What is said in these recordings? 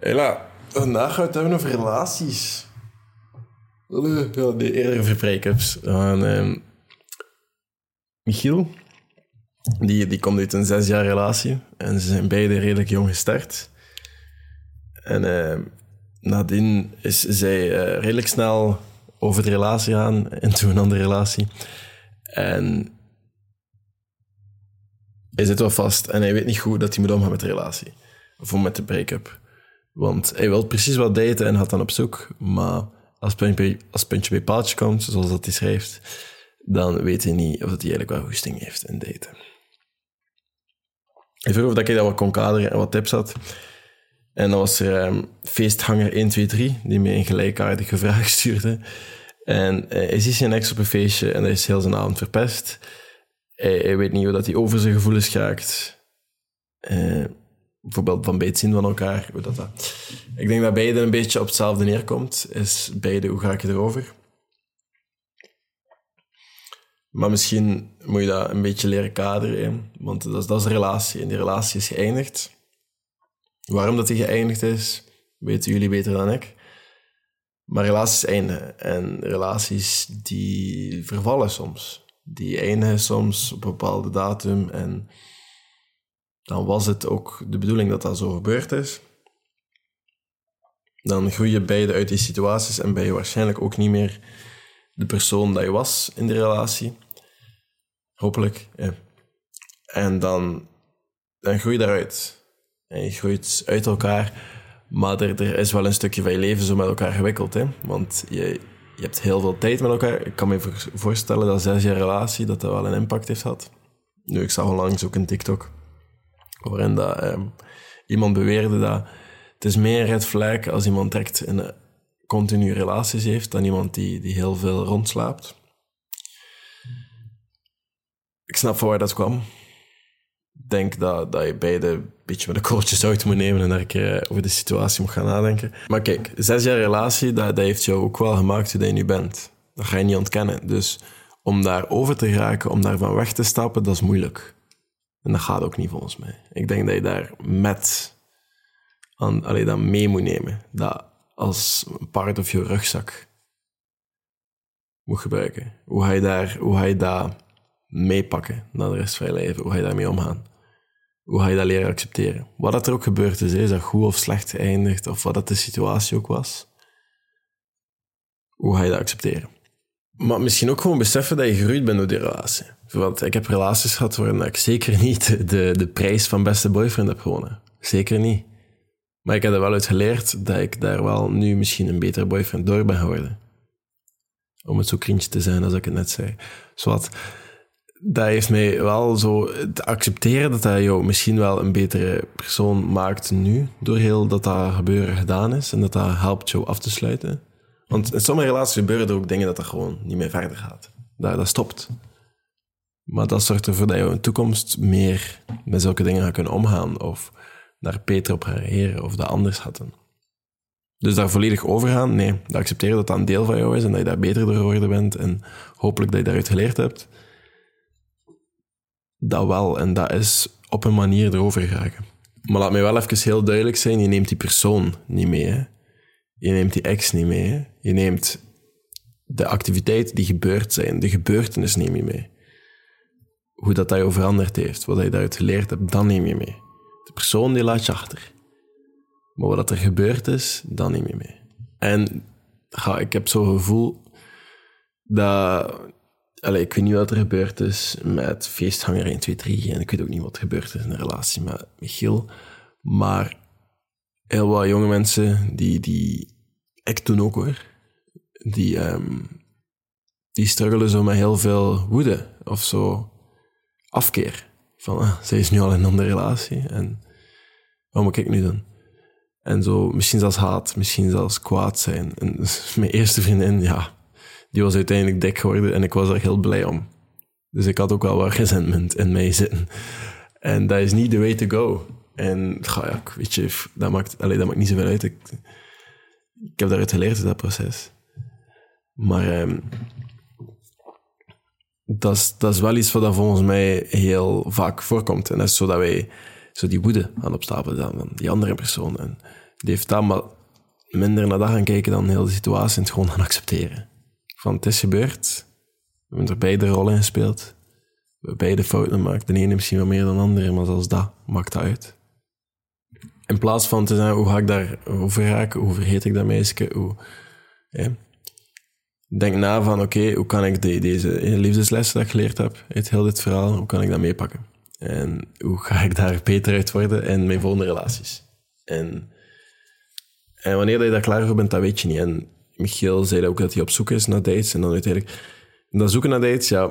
Hela, vandaag gaan we het hebben over relaties. Ja, nee, eerder over break-ups. Ehm, Michiel, die, die komt uit een zes jaar relatie. En ze zijn beide redelijk jong gestart. En ehm, nadien is zij eh, redelijk snel over de relatie gaan into een andere relatie. En hij zit wel vast en hij weet niet goed dat hij moet omgaan met de relatie. Of met de break-up. Want hij wil precies wat daten en gaat dan op zoek. Maar als puntje, bij- als puntje bij paaltje komt, zoals dat hij schrijft, dan weet hij niet of hij eigenlijk wel goesting heeft in daten. Ik vroeg of dat ik dat wat kon kaderen en wat tips had. En dan was er ehm, feesthanger 123, die mij een gelijkaardige vraag stuurde. En eh, hij ziet zijn ex op een feestje en hij is heel zijn avond verpest. Hij, weet niet hoe dat hij over zijn gevoelens geraakt. Eh, bijvoorbeeld van bij het zien van elkaar. Hoe dat, dat. Ik denk dat beide een beetje op hetzelfde neerkomt. Is beide, hoe ga ik erover? Maar misschien moet je dat een beetje leren kaderen. Want dat is, dat is een relatie. En die relatie is geëindigd. Waarom dat die geëindigd is, weten jullie beter dan ik. Maar relaties eindigen. En relaties die vervallen soms. Die eindigen soms op een bepaalde datum. En dan was het ook de bedoeling dat dat zo gebeurd is. Dan groei je beide uit die situaties en ben je waarschijnlijk ook niet meer de persoon dat je was in de relatie. Hopelijk. En dan, dan groei je daaruit. En je groeit uit elkaar. Maar er, er is wel een stukje van je leven zo met elkaar gewikkeld. Hè? Want je, je hebt heel veel tijd met elkaar. Ik kan me voor- voorstellen dat zes jaar relatie dat dat wel een impact heeft gehad. Nu, ik zag onlangs ook een TikTok waarin dat, ehm, iemand beweerde dat het is meer red flag als iemand direct een eh, continu relaties heeft dan iemand die, die heel veel rondslaapt. Ik snap van waar dat kwam. Ik denk dat, dat je beide een beetje met een korreltje zout moet nemen en daar een keer eh, over de situatie moet gaan nadenken. Maar kijk, zes jaar relatie, dat, dat heeft jou ook wel gemaakt dat je nu bent. Dat ga je niet ontkennen. Dus om daar over te geraken, om daarvan weg te stappen, dat is moeilijk. En dat gaat ook niet volgens mij. Ik denk dat je daar met aan, allee, dat mee moet nemen. Dat als een part of je rugzak moet gebruiken. Hoe ga je, daar, hoe ga je dat meepakken naar de rest van je leven? Hoe ga je daarmee omgaan? Hoe ga je dat leren accepteren? Wat dat er ook gebeurd is, is dat goed of slecht geëindigd, of wat dat de situatie ook was. Hoe ga je dat accepteren? Maar misschien ook gewoon beseffen dat je gegroeid bent door die relatie. Want ik heb relaties gehad waarin ik zeker niet de, de prijs van beste boyfriend heb gewonnen. Zeker niet. Maar ik heb er wel uit geleerd dat ik daar wel nu misschien een betere boyfriend door ben geworden. Om het zo cringe te zijn als ik het net zei. Zwat, dat heeft mij wel zo te accepteren dat dat jou misschien wel een betere persoon maakt nu, door heel dat dat gebeuren gedaan is en dat dat helpt jou af te sluiten. Want in sommige relaties gebeuren er ook dingen dat dat gewoon niet meer verder gaat. Dat, dat stopt. Maar dat zorgt ervoor dat je in de toekomst meer met zulke dingen gaat kunnen omgaan. Of daar beter op gaan reageren. Of dat anders gaat doen. Dus daar volledig overgaan? Nee. Dat accepteren dat dat een deel van jou is en dat je daar beter door geworden bent. En hopelijk dat je daaruit geleerd hebt. Dat wel. En dat is op een manier erover geraken. Maar laat mij wel even heel duidelijk zijn. Je neemt die persoon niet mee. Je neemt die ex niet mee. Je neemt de activiteiten die gebeurd zijn. De gebeurtenis neem je mee hoe dat, dat jou veranderd heeft, wat je daaruit geleerd hebt, dan neem je mee. De persoon die laat je achter. Maar wat er gebeurd is, dan neem je mee. En ik heb zo'n gevoel dat... Allee, ik weet niet wat er gebeurd is met feesthanger 1, 2, 3 en ik weet ook niet wat er gebeurd is in de relatie met Michiel. Maar heel wat jonge mensen, die, die ik toen ook hoor, die, ehm, die struggelen zo met heel veel woede of zo afkeer. Van, ah, zij is nu al in een andere relatie en wat moet ik nu doen? En zo, misschien zelfs haat, misschien zelfs kwaad zijn. Dus mijn eerste vriendin, ja, die was uiteindelijk dik geworden en ik was er heel blij om. Dus ik had ook wel wat resentment in mij zitten. En dat is niet the way to go. En ga ja, weet je, dat maakt, allee, dat maakt niet zoveel uit. Ik, ik heb daaruit geleerd, dat proces. Maar ehm, dat, is, dat is wel iets wat volgens mij heel vaak voorkomt. En dat is zo dat wij zo die woede aan opstapelen dan van die andere persoon. En Die heeft dat, maar minder naar dat gaan kijken dan heel de situatie en het gewoon gaan accepteren. Van, het is gebeurd. We hebben er beide rollen in gespeeld. We hebben beide fouten gemaakt. De ene misschien wel meer dan de andere, maar zelfs dat maakt uit. In plaats van te zeggen, hoe ga ik daar over raken? Hoe vergeet ik dat meisje? Hoe, hè? Denk na van, oké, hoe kan ik de, deze liefdeslessen dat ik geleerd heb uit heel dit verhaal, hoe kan ik dat meepakken? En hoe ga ik daar beter uit worden in mijn volgende relaties? En, en wanneer je daar klaar voor bent, dat weet je niet. En Michiel zei ook dat hij op zoek is naar dates. En dan uiteindelijk, dat zoeken naar dates, ja,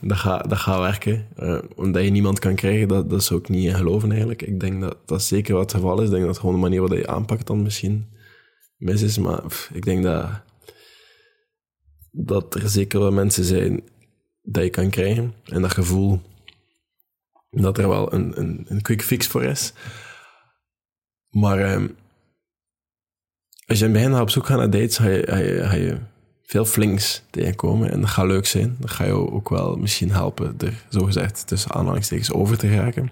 dat gaat, dat gaat werken. Uh, omdat je niemand kan krijgen, dat, dat zou ik niet geloven eigenlijk. Ik denk dat dat zeker wat het geval is. Ik denk dat gewoon de manier waarop je aanpakt dan misschien mis is. Maar ik denk dat, dat er zeker wel mensen zijn dat je kan krijgen. En dat gevoel dat er wel een, een, een quick fix voor is. Maar uh, als je in het op zoek gaat naar dates, ga veel flinks tegenkomen. En dat gaat leuk zijn. Dat ga je ook wel misschien helpen er, zogezegd, tussen aanhalingstekens over te geraken.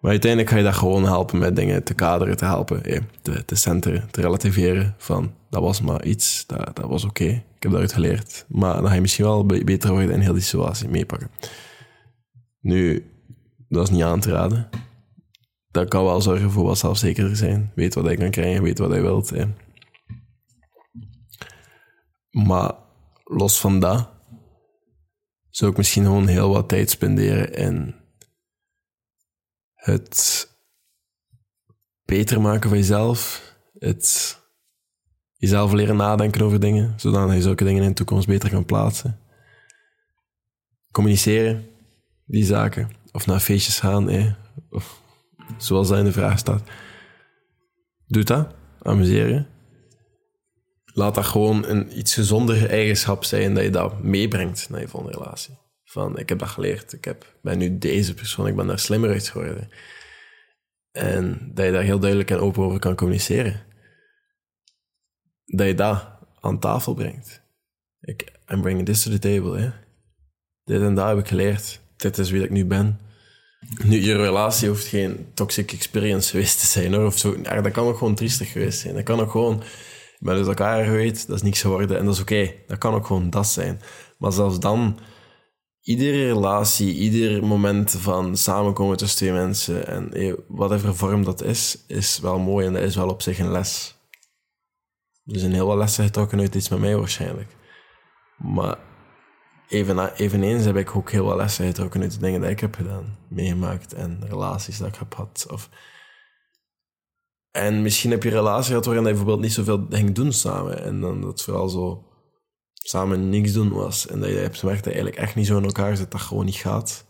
Maar uiteindelijk ga je dat gewoon helpen met dingen te kaderen, te helpen, te, te centeren, te relativeren. Van, dat was maar iets, dat, dat was oké, ik heb daaruit geleerd. Maar dan ga je misschien wel beter worden in heel die situatie meepakken. Nu, dat is niet aan te raden. Dat kan wel zorgen voor wat zelfzekerder zijn. Weet wat hij kan krijgen, weet wat hij wilt. Hè. Maar los van dat, zou ik misschien gewoon heel wat tijd spenderen in het beter maken van jezelf. Het jezelf leren nadenken over dingen, zodat je zulke dingen in de toekomst beter kan plaatsen. Communiceren, die zaken. Of naar feestjes gaan, hè. Of, zoals dat in de vraag staat. Doe dat, amuseer je laat dat gewoon een iets gezondere eigenschap zijn dat je dat meebrengt naar je volgende relatie. Van, ik heb dat geleerd, ik heb, ben nu deze persoon, ik ben daar slimmer uit geworden. En dat je daar heel duidelijk en open over kan communiceren. Dat je dat aan tafel brengt. Ik, I'm bringing this to the table, hè. Dit en dat heb ik geleerd. Dit is wie ik nu ben. Nu, je relatie hoeft geen toxic experience geweest te zijn, hoor. Of zo. dat kan ook gewoon triestig geweest zijn. Dat kan ook gewoon ben uit elkaar geweest, dat is niks geworden en dat is oké. Dat kan ook gewoon dat zijn. Maar zelfs dan, iedere relatie, ieder moment van samenkomen tussen twee mensen en hey, whatever vorm dat is, is wel mooi en dat is wel op zich een les. Er zijn heel wat lessen getrokken uit iets met mij waarschijnlijk. Maar even, eveneens heb ik ook heel wat lessen getrokken uit de dingen die ik heb gedaan, meegemaakt en relaties dat ik heb gehad. Of en misschien heb je een relatie gehad waarin je bijvoorbeeld niet zoveel ging doen samen. En dan dat vooral zo samen niks doen was. En dat je hebt gemerkt dat eigenlijk echt niet zo in elkaar zit, dat gewoon niet gaat.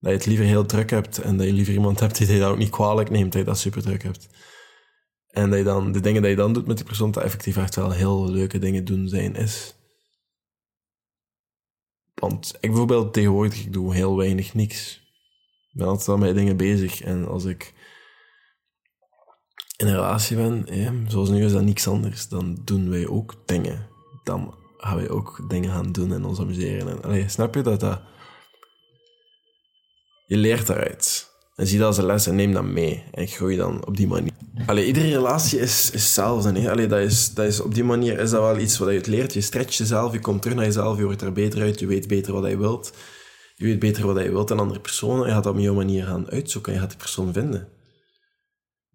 Dat je het liever heel druk hebt en dat je liever iemand hebt die je dat ook niet kwalijk neemt, dat je dat super druk hebt. En dat je dan, de dingen die je dan doet met die persoon, dat effectief echt wel heel leuke dingen doen zijn is. Want ik bijvoorbeeld tegenwoordig, ik doe heel weinig niks. Ik ben altijd wel met dingen bezig. En als ik in een relatie ben, zoals nu is dat niks anders, dan doen wij ook dingen. Dan gaan wij ook dingen gaan doen en ons amuseren. En, allee, snap je dat dat... Je leert daaruit. En zie dat als een les en neem dat mee. En groei dan op die manier. Allee, iedere relatie is, is hetzelfde. Hè? Allee, dat is, dat is, op die manier is dat wel iets wat je het leert. Je stretcht jezelf, je komt terug naar jezelf, je wordt er beter uit, je weet beter wat je wilt. Je weet beter wat je wilt dan andere personen. Je gaat dat op jouw manier gaan uitzoeken en je gaat die persoon vinden.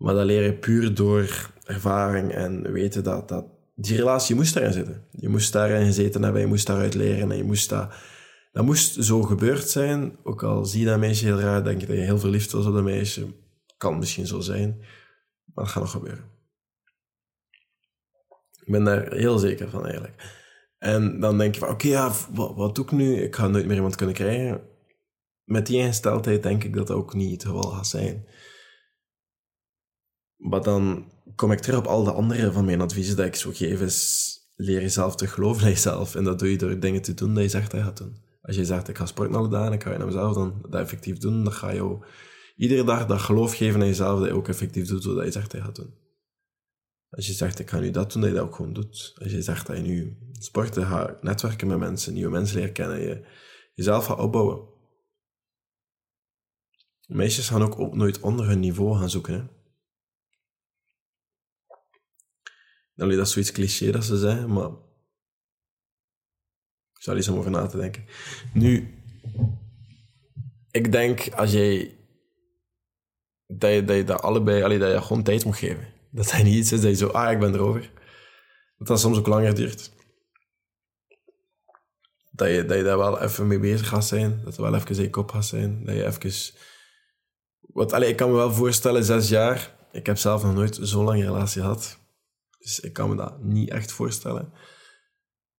Maar dat leer je puur door ervaring en weten dat, dat die relatie moest daarin zitten. Je moest daarin gezeten hebben, je moest daaruit leren en je moest dat... Dat moest zo gebeurd zijn, ook al zie je dat meisje heel raar, denk je dat je heel verliefd was op dat meisje. Kan misschien zo zijn, maar dat gaat nog gebeuren. Ik ben daar heel zeker van eigenlijk. En dan denk je van, oké, ja, wat, wat doe ik nu? Ik ga nooit meer iemand kunnen krijgen. Met die ingesteldheid denk ik dat dat ook niet het geval gaat zijn. Maar dan kom ik terug op al de andere van mijn adviezen dat ik zo geef, is leer jezelf te geloven in jezelf. En dat doe je door dingen te doen dat je zegt dat je gaat doen. Als je zegt, ik ga sporten alle dagen, ik ga je naar mezelf dan dat effectief doen, dan ga je iedere dag dat geloof geven in jezelf dat je ook effectief doet wat je zegt dat je gaat doen. Als je zegt, ik ga nu dat doen, dat je dat ook gewoon doet. Als je zegt dat je nu sporten gaat, netwerken met mensen, nieuwe mensen leren kennen, je jezelf gaat opbouwen. Meisjes gaan ook nooit onder hun niveau gaan zoeken. Hè? Allee, dat is zoiets cliché dat ze zeggen, maar... Ik zal eens om over na te denken. Nu, ik denk als jij... Dat je dat, allebei... Allee, dat je gewoon tijd moet geven. Dat dat niet iets is dat je zo... Ah, ik ben erover. Dat dat soms ook langer duurt. Dat je, dat je daar wel even mee bezig gaat zijn. Dat er wel even in kop gaat zijn. Dat je even... Wat, allee, ik kan me wel voorstellen, zes jaar. Ik heb zelf nog nooit zo'n lange relatie gehad. Dus ik kan me dat niet echt voorstellen.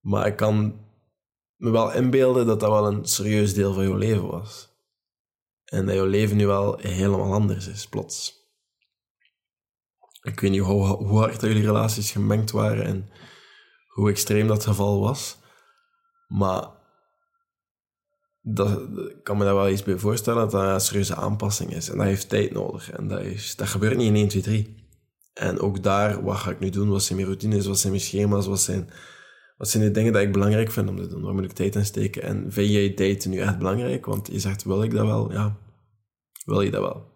Maar ik kan me wel inbeelden dat dat wel een serieus deel van jouw leven was. En dat jouw leven nu wel helemaal anders is, plots. Ik weet niet hoe, hoe hard jullie relaties gemengd waren en hoe extreem dat geval was. Maar dat, ik kan me daar wel iets bij voorstellen dat dat een serieuze aanpassing is. En dat heeft tijd nodig. En dat, is, dat gebeurt niet in 1, 2, 3. En ook daar, wat ga ik nu doen? Wat zijn mijn routines? Wat zijn mijn schema's? Wat zijn, wat zijn de dingen die ik belangrijk vind om te doen? Waar moet ik tijd in steken? En vind jij daten nu echt belangrijk? Want je zegt, wil ik dat wel? Ja, wil je dat wel?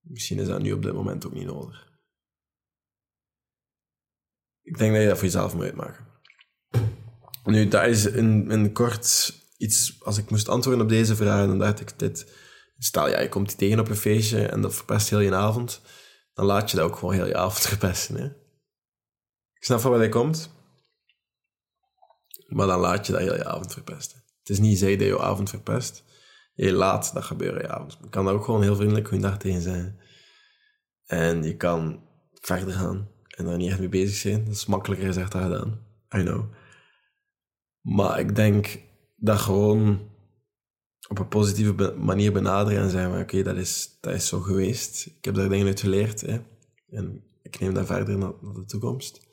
Misschien is dat nu op dit moment ook niet nodig. Ik denk dat je dat voor jezelf moet uitmaken. Nu, dat is in, in kort iets... Als ik moest antwoorden op deze vraag, dan dacht ik dit... Stel, ja, je komt die tegen op een feestje en dat verpest heel je avond. Dan laat je dat ook gewoon heel je avond verpesten. Hè? Ik snap van waar hij komt. Maar dan laat je dat heel je avond verpesten. Het is niet zij dat je avond verpest. Je laat dat gebeuren je avond. Je kan daar ook gewoon heel vriendelijk goeiedag tegen zijn. En je kan verder gaan en daar niet echt mee bezig zijn. Dat is makkelijker gezegd dan gedaan. I know. Maar ik denk dat gewoon op een positieve manier benaderen en zeggen: Oké, dat, is, dat is zo geweest. Ik heb daar dingen uit geleerd. Hè? En ik neem dat verder naar, naar de toekomst.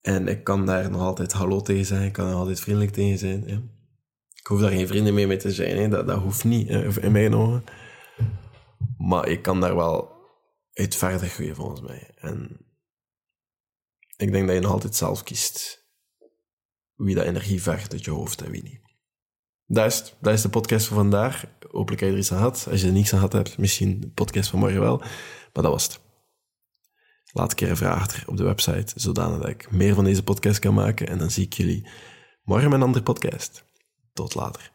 En ik kan daar nog altijd hallo tegen zijn. Ik kan er altijd vriendelijk tegen zijn. Hè? Ik hoef daar geen vrienden mee mee te zijn. Hè? Dat, dat hoeft niet, in mijn ogen. Maar ik kan daar wel uit verder groeien, volgens mij. En ik denk dat je nog altijd zelf kiest wie dat energie vergt uit je hoofd en wie niet. Dat is, dat is de podcast van vandaag. Hopelijk heb je er iets aan gehad. Als je er niets aan gehad hebt, misschien de podcast van morgen wel. Maar dat was het. Laat een keer een vraag achter op de website, zodanig dat ik meer van deze podcast kan maken. En dan zie ik jullie morgen met een andere podcast. Tot later.